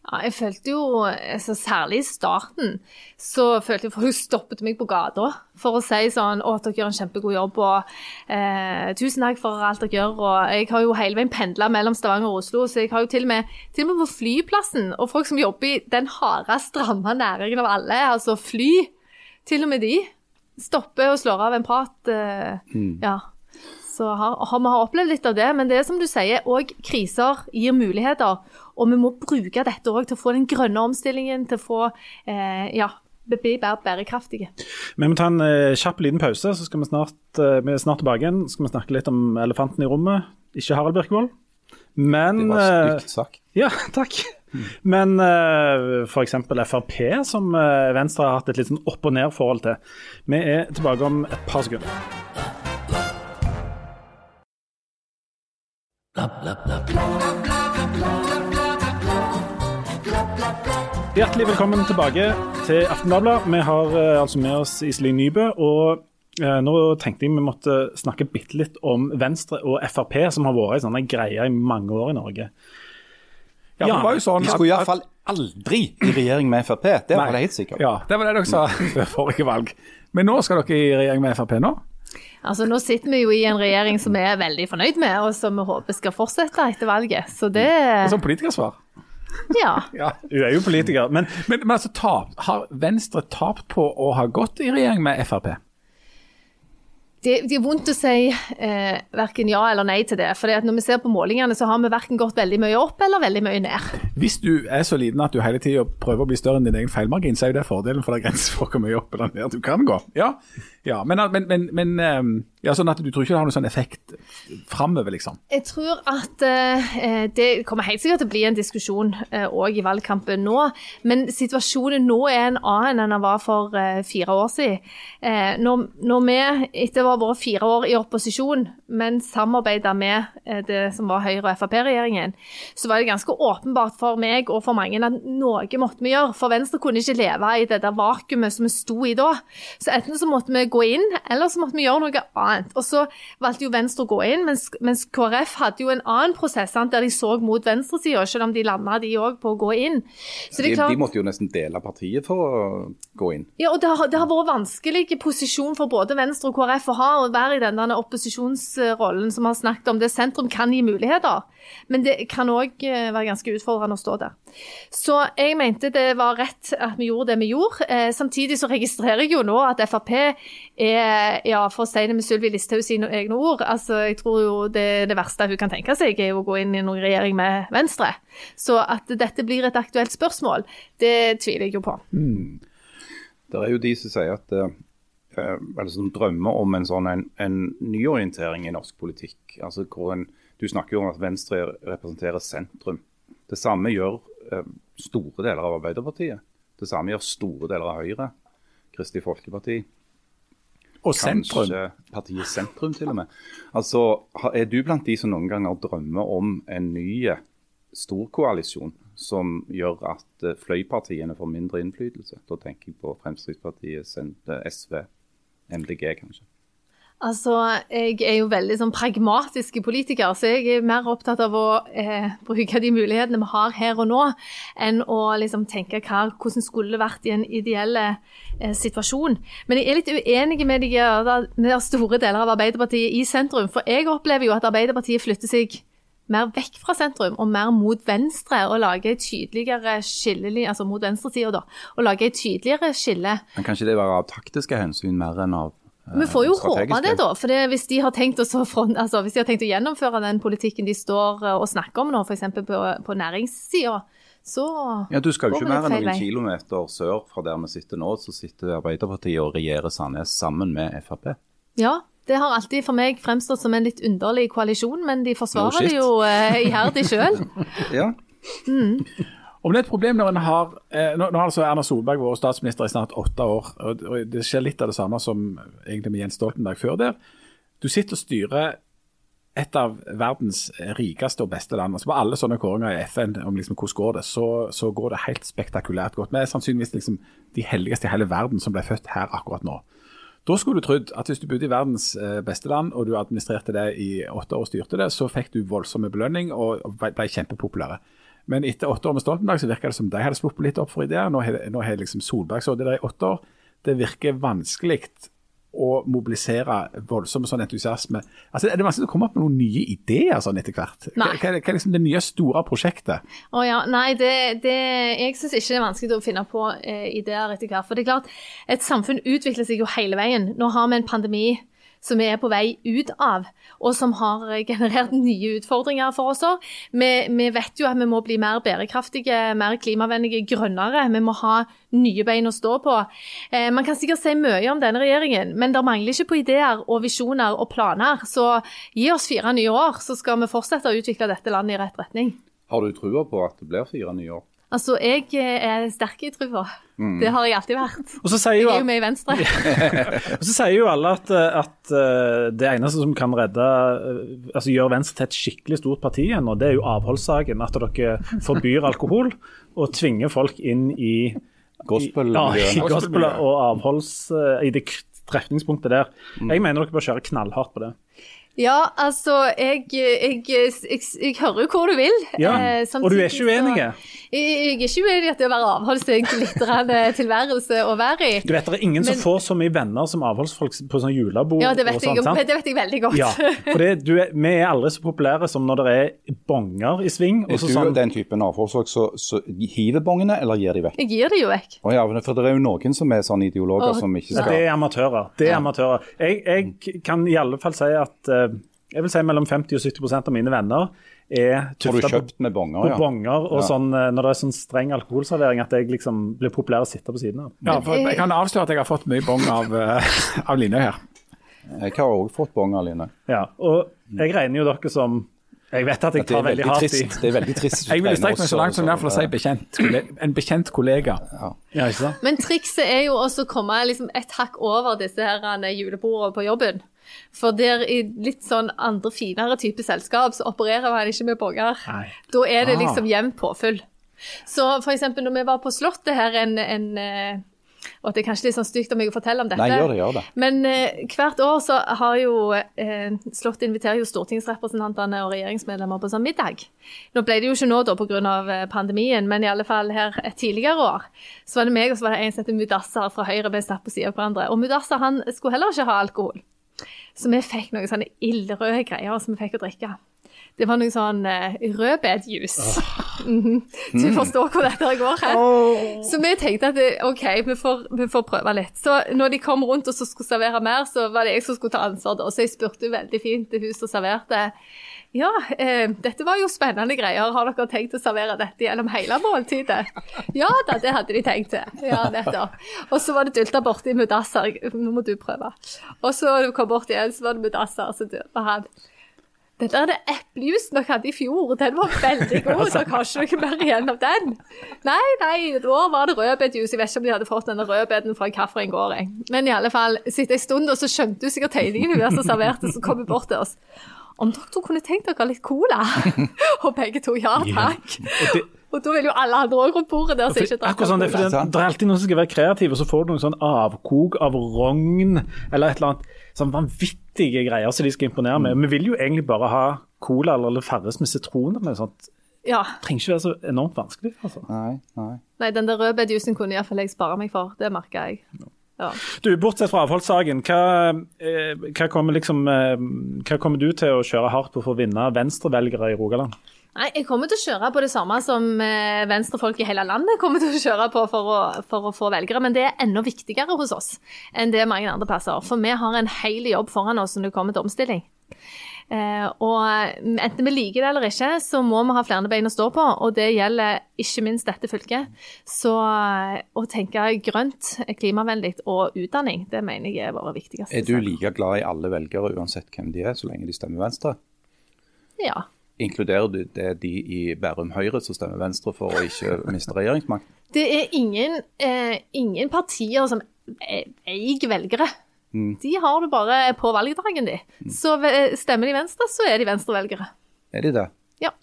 Ja, jeg følte jo, altså Særlig i starten så følte jeg folk [LAUGHS] stoppet meg på gata for å si sånn Å, dere gjør en kjempegod jobb, og eh, tusen takk for alt dere gjør. Og jeg har jo hele veien pendla mellom Stavanger og Oslo, så jeg har jo til og med, til og med på flyplassen og folk som jobber i den harde, stramme næringen av alle, altså fly, til og med de, stopper og slår av en prat. Eh, mm. Ja. Så har, har, vi har opplevd litt av det. Men det er som du sier, òg kriser gir muligheter. Og vi må bruke dette òg til å få den grønne omstillingen, til å få eh, ja, bli mer bærekraftige.
Vi må ta en eh, kjapp liten pause, så skal vi snart, eh, vi er snart tilbake igjen. Så skal vi snakke litt om elefanten i rommet. Ikke Harald Birkevold. Men
Det var eh, stygt sagt.
Ja, [LAUGHS] takk. Men uh, f.eks. Frp, som uh, Venstre har hatt et litt sånn opp og ned-forhold til. Vi er tilbake om et par sekunder. Hjertelig velkommen tilbake til Aftenbladet. Vi har uh, altså med oss Iselin Nybø. og uh, Nå tenkte jeg vi måtte snakke bitte litt om Venstre og Frp, som har vært en sånn greie i mange år i Norge.
Ja, det var jo sånn De skulle iallfall aldri i regjering med Frp. Det var det helt sikkert.
Ja, det var det dere sa [LAUGHS] før forrige valg. Men nå skal dere i regjering med Frp nå?
Altså, Nå sitter vi jo i en regjering som vi er veldig fornøyd med, og som vi håper skal fortsette etter valget. Så det
Som politikersvar.
Ja. [LAUGHS]
ja. Hun er jo politiker. Men,
men, men altså, tap, har Venstre tapt på å ha gått i regjering med Frp?
Det, det, er vondt å si eh, verken ja eller nei til det. For når vi ser på målingene, så har vi verken gått veldig mye opp eller veldig mye ned.
Hvis du er så liten at du hele tida prøver å bli større enn din egen feilmargin, så er jo det fordelen, for det er grenser for hvor mye opp eller ned du kan gå. Ja, ja men, men, men, Ja, sånn at Du tror ikke det har noen sånn effekt framover, liksom?
Jeg tror at eh, det kommer helt sikkert til å bli en diskusjon òg eh, i valgkampen nå. Men situasjonen nå er en annen enn den var for eh, fire år siden. Eh, når, når, vi etter å ha vært fire år i opposisjon, men samarbeida med eh, det som var Høyre- og Frp-regjeringen, så var det ganske åpenbart for meg og for mange at noe måtte vi gjøre. For Venstre kunne ikke leve i det der vakuumet som vi sto i da. Så enten så måtte vi gå inn, eller så måtte vi gjøre noe annet. Og så valgte jo Venstre å gå inn, mens, mens KrF hadde jo en annen prosess sant, der de så mot venstresida, selv om de landa de òg på å gå inn.
De, klart, de, måtte jo nesten dele partiet for å gå inn.
Ja, og det har, det har vært vanskelig posisjon for både Venstre og KrF å ha, å være i denne opposisjonsrollen som har snakket om det. Sentrum kan gi muligheter, men det kan òg eh, være ganske utfordrende å stå der. Så jeg mente det var rett at vi gjorde det vi gjorde. Eh, samtidig så registrerer jeg jo nå at Frp er, ja, for å si det med Sylvi Listhaug sine egne ord, altså jeg tror jo det, det verste hun kan tenke seg er å gå inn i noen regjering med Venstre. Så at dette blir et aktuelt spørsmål, det tviler jeg jo på. Mm.
Det er jo de som sier at eh, eller som drømmer om en sånn en, en nyorientering i norsk politikk. Altså en, Du snakker jo om at Venstre representerer sentrum. Det samme gjør eh, store deler av Arbeiderpartiet. Det samme gjør store deler av Høyre. Kristelig Folkeparti.
Og sentrum.
Kanskje partiet Sentrum, til og med. Altså, Er du blant de som noen ganger drømmer om en ny storkoalisjon som gjør at eh, fløypartiene får mindre innflytelse? Da tenker jeg på Fremskrittspartiet, SV, MDG kanskje.
Altså, Jeg er jo veldig sånn pragmatisk politiker, så jeg er mer opptatt av å eh, bruke de mulighetene vi har her og nå, enn å liksom tenke hva, hvordan skulle det vært i en ideell eh, situasjon. Men jeg er litt uenig med de, de store deler av Arbeiderpartiet i sentrum. For jeg opplever jo at Arbeiderpartiet flytter seg mer vekk fra sentrum og mer mot venstre, og lage et tydeligere skille, altså mot venstresida, da, og lage et tydeligere skille.
Men Kan ikke det være av taktiske hensyn mer enn av
vi får jo håpe det, da. For hvis, de front, altså, hvis, de har tenkt å gjennomføre den politikken de står eh, og snakker om nå, f.eks. på, på næringssida, så
Ja, Du skal jo ikke mer enn noen kilometer sør fra der vi sitter nå, så sitter Arbeiderpartiet og regjerer Sandnes sammen med Frp.
Ja, det har alltid for meg fremstått som en litt underlig koalisjon, men de forsvarer det jo eh, iherdig sjøl. [LAUGHS]
ja.
Mm.
Om det er et problem når en har eh, Nå, har altså Erna Solberg vært statsminister i snart åtte år. og Det skjer litt av det samme som egentlig med Jens Stoltenberg før der. Du sitter og styrer et av verdens rikeste og beste land. Altså På alle sånne kåringer i FN om liksom hvordan går det, så, så går det helt spektakulært godt. Vi er sannsynligvis liksom de heldigste i hele verden som ble født her akkurat nå. Da skulle du trodd at hvis du bodde i verdens eh, beste land, og du administrerte det i åtte år og styrte det, så fikk du voldsomme belønning og ble kjempepopulære. Men etter åtte år med Stoltenberg så virker det som de hadde sluppet litt opp for ideer. Nå har liksom Solberg sittet der i åtte år. Det virker vanskelig å mobilisere voldsom sånn entusiasme. Altså, Er det vanskelig å komme opp med noen nye ideer sånn etter hvert? Hva, hva, hva er liksom det nye, store prosjektet?
Oh, ja. Nei, det, det, jeg syns ikke det er vanskelig å finne på eh, ideer etter hvert. For det er klart, et samfunn utvikler seg jo hele veien. Nå har vi en pandemi som vi er på vei ut av, og som har generert [LAUGHS] nye utfordringer for oss. Vi, vi, vet jo at vi må bli mer bærekraftige, mer klimavennlige, grønnere. Vi må ha nye bein å stå på. Eh, man kan sikkert si mye om denne regjeringen, men det mangler ikke på ideer og visjoner og planer. Så gi oss fire nye år, så skal vi fortsette å utvikle dette landet i rett retning.
Har du trua på at det blir fire nye år?
Altså, jeg er sterk i trua. Mm. Det har jeg alltid vært.
jeg
er jo med i Venstre. [LAUGHS]
og så sier jo alle at, at uh, det eneste som kan redde altså gjøre Venstre til et skikkelig stort parti igjen, og det er jo avholdssaken. At dere forbyr alkohol og tvinger folk inn i
Gospel,
ja, i gospel og avholds... I det trefningspunktet der. Mm. Jeg mener dere bør kjøre knallhardt på det.
Ja, altså, jeg, jeg, jeg, jeg hører jo hvor du vil.
Ja, eh, Og du er ikke uenig?
Jeg, er ikke uenig i at det å være avholds er en glitrende tilværelse å være i.
Du vet det er ingen Men, som får så mye venner som avholdsfolk på sånn julebord.
Ja, det vet,
sånt,
jeg, det vet jeg veldig godt.
Ja, for det, er, Vi er aldri så populære som når det er bonger i sving.
Er du sånn, den typen avholdsfolk som hiver bongene, eller gir de vekk?
Jeg gir de jo vekk.
Oh, ja, for det er jo noen som er sånne ideologer oh. som ikke skal
ja, Det er amatører. Det er amatører. Jeg, kan i alle fall si at uh, jeg vil si mellom 50 og 70% av mine venner er tufta på,
bonger,
på ja. bonger og ja. sånn, eh, når det er sånn streng alkoholservering at jeg liksom blir populær å sitte på siden av.
Ja, for Jeg kan avsløre at jeg har fått mye bong av, uh, av Line her.
Jeg har òg fått bonger, Line.
Ja, og jeg regner jo dere som Jeg vet at jeg
Det
tar veldig
veldig
hardt i.
Det er veldig trist.
Jeg ville strekt meg så langt som i hvert fall å si bekjent, en bekjent kollega.
Ja, ikke sant?
Men trikset er jo også å komme liksom et hakk over disse her eh, julebordene på jobben. For der i litt sånn andre, finere type selskap, så opererer man ikke med bonger. Da er det
Ah.
liksom jevnt påfyll. Så eksempel når vi var på Slottet her en, en eh, og det er kanskje litt sånn stygt om jeg forteller om dette.
Nei, gjør det, gjør det.
Men eh, hvert år så har jo eh, Slottet inviterer jo stortingsrepresentantene og regjeringsmedlemmer på sånn middag. Nå ble det jo ikke nå da pga. pandemien, men i alle fall her et tidligere år så var det meg og så var det en som heter Mudassar fra Høyre. Vi satt på siden av hverandre. Og Mudassar han skulle heller ikke ha alkohol. Så vi fikk noen sånne ildrøde greier som vi fikk å drikke. Det var noe sånn uh, rødbetjuice. [LAUGHS] Mhm. Så vi forstår hvor dette går her. Så vi tenkte at det- OK, vi får, vi får prøve litt. Så når de kom rundt og så skulle servere mer, så var det jeg som skulle ta ansvar da. Så jeg spurte veldig fint til hun som serverte. Ja, eh, dette var jo spennende greier. Har dere tenkt å servere dette gjennom hele måltidet? Ja da, det hadde de tenkt til. Ja, nettopp. Og så var det dulta borti Mudassar. Nå må du prøve. Og så kom bort igjen, så var det Mudassar. Så døde han dette er det eplejuicen dere hadde i fjor. Den var veldig god. Dere har ikke noe mer igjen av den. Nei, nei, da var det rødbetjus. Jeg vet ikke om de hadde fått denne rødbeten fra hvilken gård. jeg. Men i alle fall, etter en stund og så skjønte du sikkert tegningen hun der som serverte, som kom bort til oss. Om dere kunne tenkt dere litt cola? [LAUGHS] Og begge to ja takk.
Og det,
Og da vil jo alle andre òg rundt bordet der som ikke drakk
akkurat sånn, det, er
cola.
det er alltid noen som skal være kreative, og så får du noen sånn avkok av rogn eller et eller annet sånn vanvittige greier som de skal imponere med. Vi vil jo egentlig bare ha cola eller Farris med sitron eller noe sånt.
Ja.
Det trenger ikke være så enormt vanskelig. altså.
Nei, nei.
Nei, den der rødbetjusen kunne iallfall jeg spare meg for. Det merker jeg. Ja.
Du, Bortsett fra avholdssaken, hva, eh, hva, kommer liksom, eh, hva kommer du til å kjøre hardt på for å vinne venstrevelgere i Rogaland?
Nei, jeg kommer til å kjøre på det samme som eh, venstrefolk i hele landet kommer til å kjøre på for å, for å få velgere, men det er enda viktigere hos oss enn det mange andre plasser. For vi har en hel jobb foran oss når det kommer til omstilling. Eh, og enten vi liker det eller ikke, så må vi ha flere bein å stå på, og det gjelder ikke minst dette fylket. Så eh, å tenke grønt, klimavennlig og utdanning, det mener jeg er våre viktigste.
Er du like glad i alle velgere uansett hvem de er, så lenge de stemmer Venstre?
Ja.
Inkluderer du det de i Bærum Høyre som stemmer Venstre for å ikke [LAUGHS] miste regjeringsmakt?
Det er ingen, eh, ingen partier som eier velgere. De har du bare på valgdagen, de. Så stemmer de Venstre, så er de venstrevelgere.
Er de det?
Ja.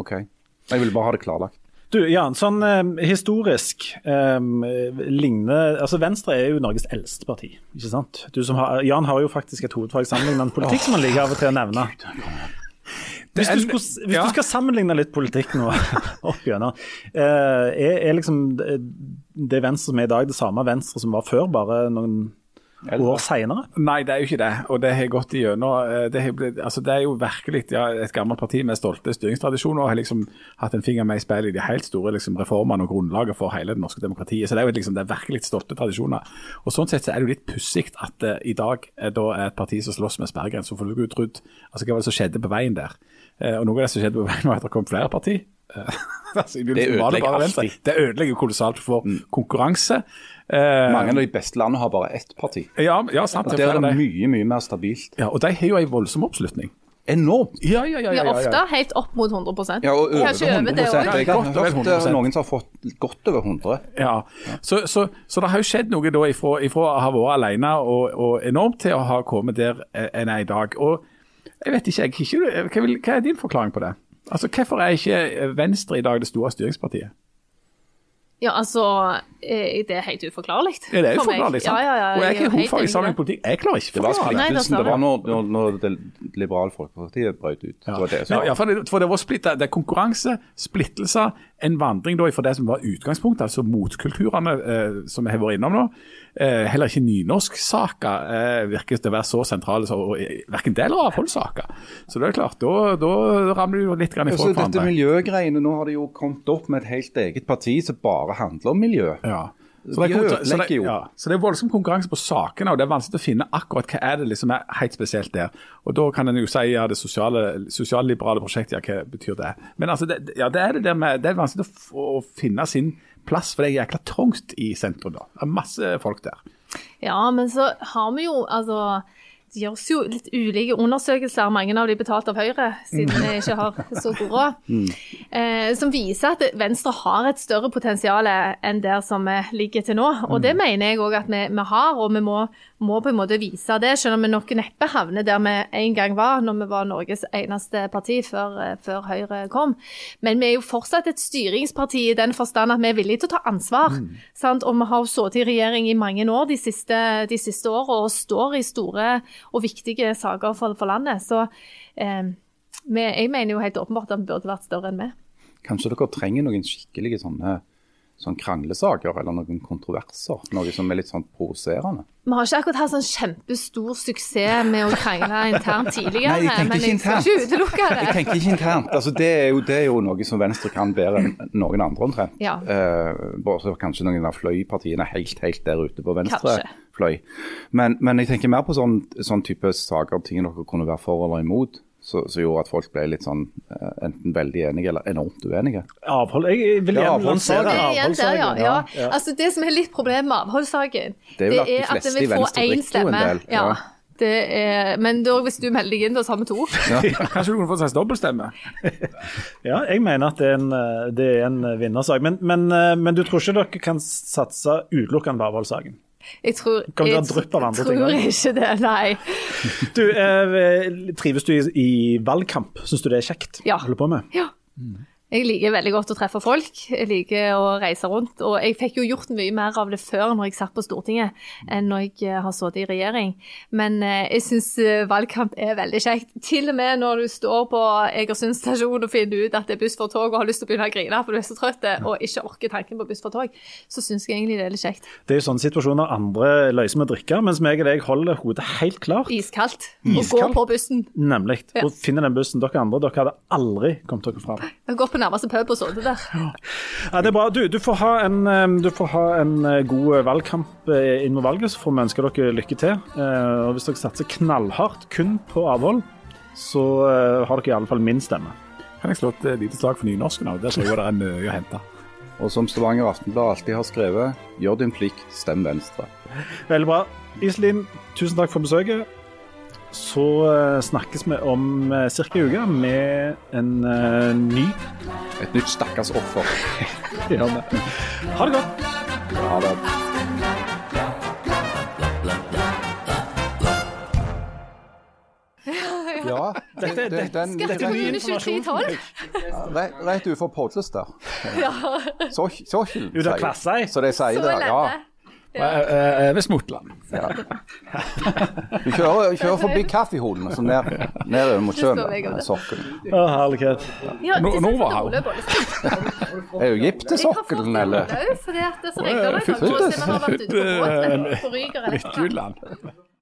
OK. Jeg vil bare ha det klarlagt.
Du, Jan, sånn eh, historisk eh, ligner altså Venstre er jo Norges eldste parti, ikke sant? Du som har, Jan har jo faktisk et hovedfag sammenlignende politikk som han liker av og til å nevne. Hvis du, skulle, hvis
Ja.
du skal sammenligne litt politikk nå [LAUGHS] opp gjennom, eh, er, er liksom det, det Venstre som er i dag, det samme Venstre som var før, bare noen år seinere?
Nei, det er jo ikke det. Og det har gått igjennom. eh, Det, blitt- altså det er jo virkelig ja, et gammelt parti med stolte styringstradisjoner og har liksom hatt en finger med i spillet i de helt store liksom, reformene og grunnlaget for hele det norske demokratiet. Så det er jo liksom, det er virkelig stolte tradisjoner. Og Sånn sett så er det jo litt pussig at uh, i dag er da er et parti som slåss med sperregrensa. For du jo trodd altså, Hva var det som skjedde på veien der? Uh, og Noe av det som skjedde på veien, var at det kom flere parti. Eh, [LAUGHS] altså, det
ødelegger alltid.
Det ødelegger kolossalt for konkurranse. Eh,
Mange av de beste landene har bare ett parti.
ja, ja, sant.
Og
det er
Der er det mye, mye mer stabilt.
Ja, og de har jo en voldsom oppslutning.
Enormt!
Ja, ja, ja. Ja, ja,
ofte helt opp mot 100%
Ja, og over
Kanskje
100
det er
Jeg har
Godt over
hørt eh,
100%.
noen som har fått godt over 100.
ja. Så, så, så det har jo skjedd noe da ifra, ifra å ha vært alene og, og enormt til å ha kommet der en er i dag. Og jeg vet ikke, jeg, ikke hva, vil, hva er din forklaring på det? Altså, Hvorfor er ikke Venstre i dag det store styringspartiet?
Ja, altså eh, Det er helt uforklarlig.
Ja, det
er
uforklarlig? sant?
Ja, ja, ja,
og jeg
helt
hovedfag i sammenheng politikk. Jeg klarer ikke
Det
å forklare det.
Var det
var når, når, når det liberale folkepartiet brøt ut. Det var det som
Ja, ja, for, det, for det var splitt, det er konkurranse, splittelser, en vandring da fra det som var utgangspunktet, altså motkulturene eh, som vi har vært innom nå. Eh, heller ikke nynorsksaker eh, virker til å være så sentrale, så, og, eh, hverken del eller avholdssaker. Så det er klart, da, da ramler du jo litt grann ifra
andre. dette miljøgreiene, Nå har de jo kommet opp med et helt eget parti som bare handler om miljø.
Ja. Så det, er, så, det, ja, så det er voldsom konkurranse på sakene, og det er vanskelig å finne akkurat hva er det liksom er helt spesielt der. Og Da kan en jo si ja, det sosiale- sosialliberale prosjektet, ja, hva betyr det? Men altså, det, ja, det er det der med, det er vanskelig å, f- å finne sin plass, for det er jækla trangt i sentrum. da. Det er masse folk der.
Ja, men så har vi jo altså gjøres jo litt ulike undersøkelser, mange av de betalt av Høyre, siden vi ikke har så god råd, [LAUGHS] eh, som viser at Venstre har et større potensial enn der som vi ligger til nå. Og det mener jeg òg at vi, vi, har, og vi må, må, på en måte vise det, selv om vi nok neppe havner der vi en gang var, når vi var Norges eneste parti før, eh, før Høyre kom. Men vi er jo fortsatt et styringsparti i den forstand at vi er villige til å ta ansvar. Sant? Og vi har sittet i regjering i mange år de siste, de siste årene og står i store og viktige saker for, for landet. Så eh, jeg mener jo helt åpenbart at vi burde vært større enn vi.
Kanskje dere trenger noen skikkelige sånne sånn kranglesaker eller noen kontroverser? Noe som er litt sånn provoserende?
Vi har ikke akkurat hatt sånn kjempestor suksess med å krangle internt tidligere.
Nei, jeg tenker
men
ikke
jeg skal ikke det.
Jeg tenker ikke internt. Altså, det, er jo, det er jo noe som Venstre kan bedre enn noen andre omtrent.
Ja.
Uh, bare så kanskje noen av fløypartiene helt, helt der ute på venstre
Kanskje.
fløy. Men, men jeg tenker mer på sånn, sånn type saker, ting dere kunne være for eller imot, som gjorde at folk ble litt sånn eh, enten veldig enige eller enormt uenige.
Avhold Jeg vil
Ja,
gjerne lansere
avholdssaken.
Det er igjen ja. ja. Altså, det som er litt problemet med avholdssaken,
Det er jo at de
at
fleste
den vil få én
en
stemme. Ja.
ja.
Det er, men da, hvis du melder deg inn, da har vi to. [LAUGHS]
Kanskje du kunne fått en dobbeltstemme? [LAUGHS]
Ja, jeg mener at det er en, eh, det er en vinnersak. Men, men, eh, men du tror ikke dere kan satse utelukkende på avholdssaken?
Jeg tror,
Kan
jeg
andre
tror ikke det, nei.
Du, eh, Trives du i, i valgkamp? Syns du det er kjekt
Ja.
å holde på med?
Ja. Jeg liker veldig godt å treffe folk. Jeg liker å reise rundt. Og jeg fikk jo gjort mye mer av det før når jeg satt på Stortinget, enn når jeg eh, har sittet i regjering. Men eh, jeg syns valgkamp er veldig kjekt. Til og med når du står på Egersund stasjon og finner ut at det er buss for tog og har lyst til å begynne å grine for du er så trøtt og ikke orker tanken på buss for tog, så syns jeg egentlig det er litt kjekt.
Det er jo sånne situasjoner andre løser med drikke, mens meg og deg holder hodet helt klart.
Iskaldt. Og
går
på bussen.
Nemlig.
Ja.
Og finner den bussen dere andre, dere hadde aldri kommet dere fram.
Nærmeste pub og sittet der.
Ja, det er bra. Du, du får ha en, eh, du får ha en eh, god valgkamp eh, inn mot valget, så får vi ønske dere lykke til. Eh, Og hvis dere satser knallhardt kun på avhold, så eh, har dere i alle fall min stemme.
Kan jeg slå et eh, lite slag for nynorsken òg? Der tror jeg det er mye å hente.
Og som Stavanger Aftenblad alltid har skrevet, gjør din plikt, stem Venstre.
Veldig bra. Iselin, tusen takk for besøket. Så eh, snakkes vi om ca. en uke med en uh, ny
Et nytt stakkars offer. [LAUGHS]
ja, Ha det godt.
Ha det [LAUGHS] Ja,
Dette, det,
den-
dette er ny informasjon.
2312.
rett, rett utenfor Podles.
Ja.
Så, så,
så, så, så,
Så de sier
Så
det, ja.
Lenge.
Eh, eh, Ved Smotland.
Du kjører, kjører forbi kaffehodene, så ned, nedover mot sjøen.
det.
Sokkelen.
Å, herlighet.
Ja, det Bollestad.
Er du gift til
Jeg har fått
sokkelen,
òg, for det er så regner det.
Fytt-
Og har vært ute på båt, på Ryger eller.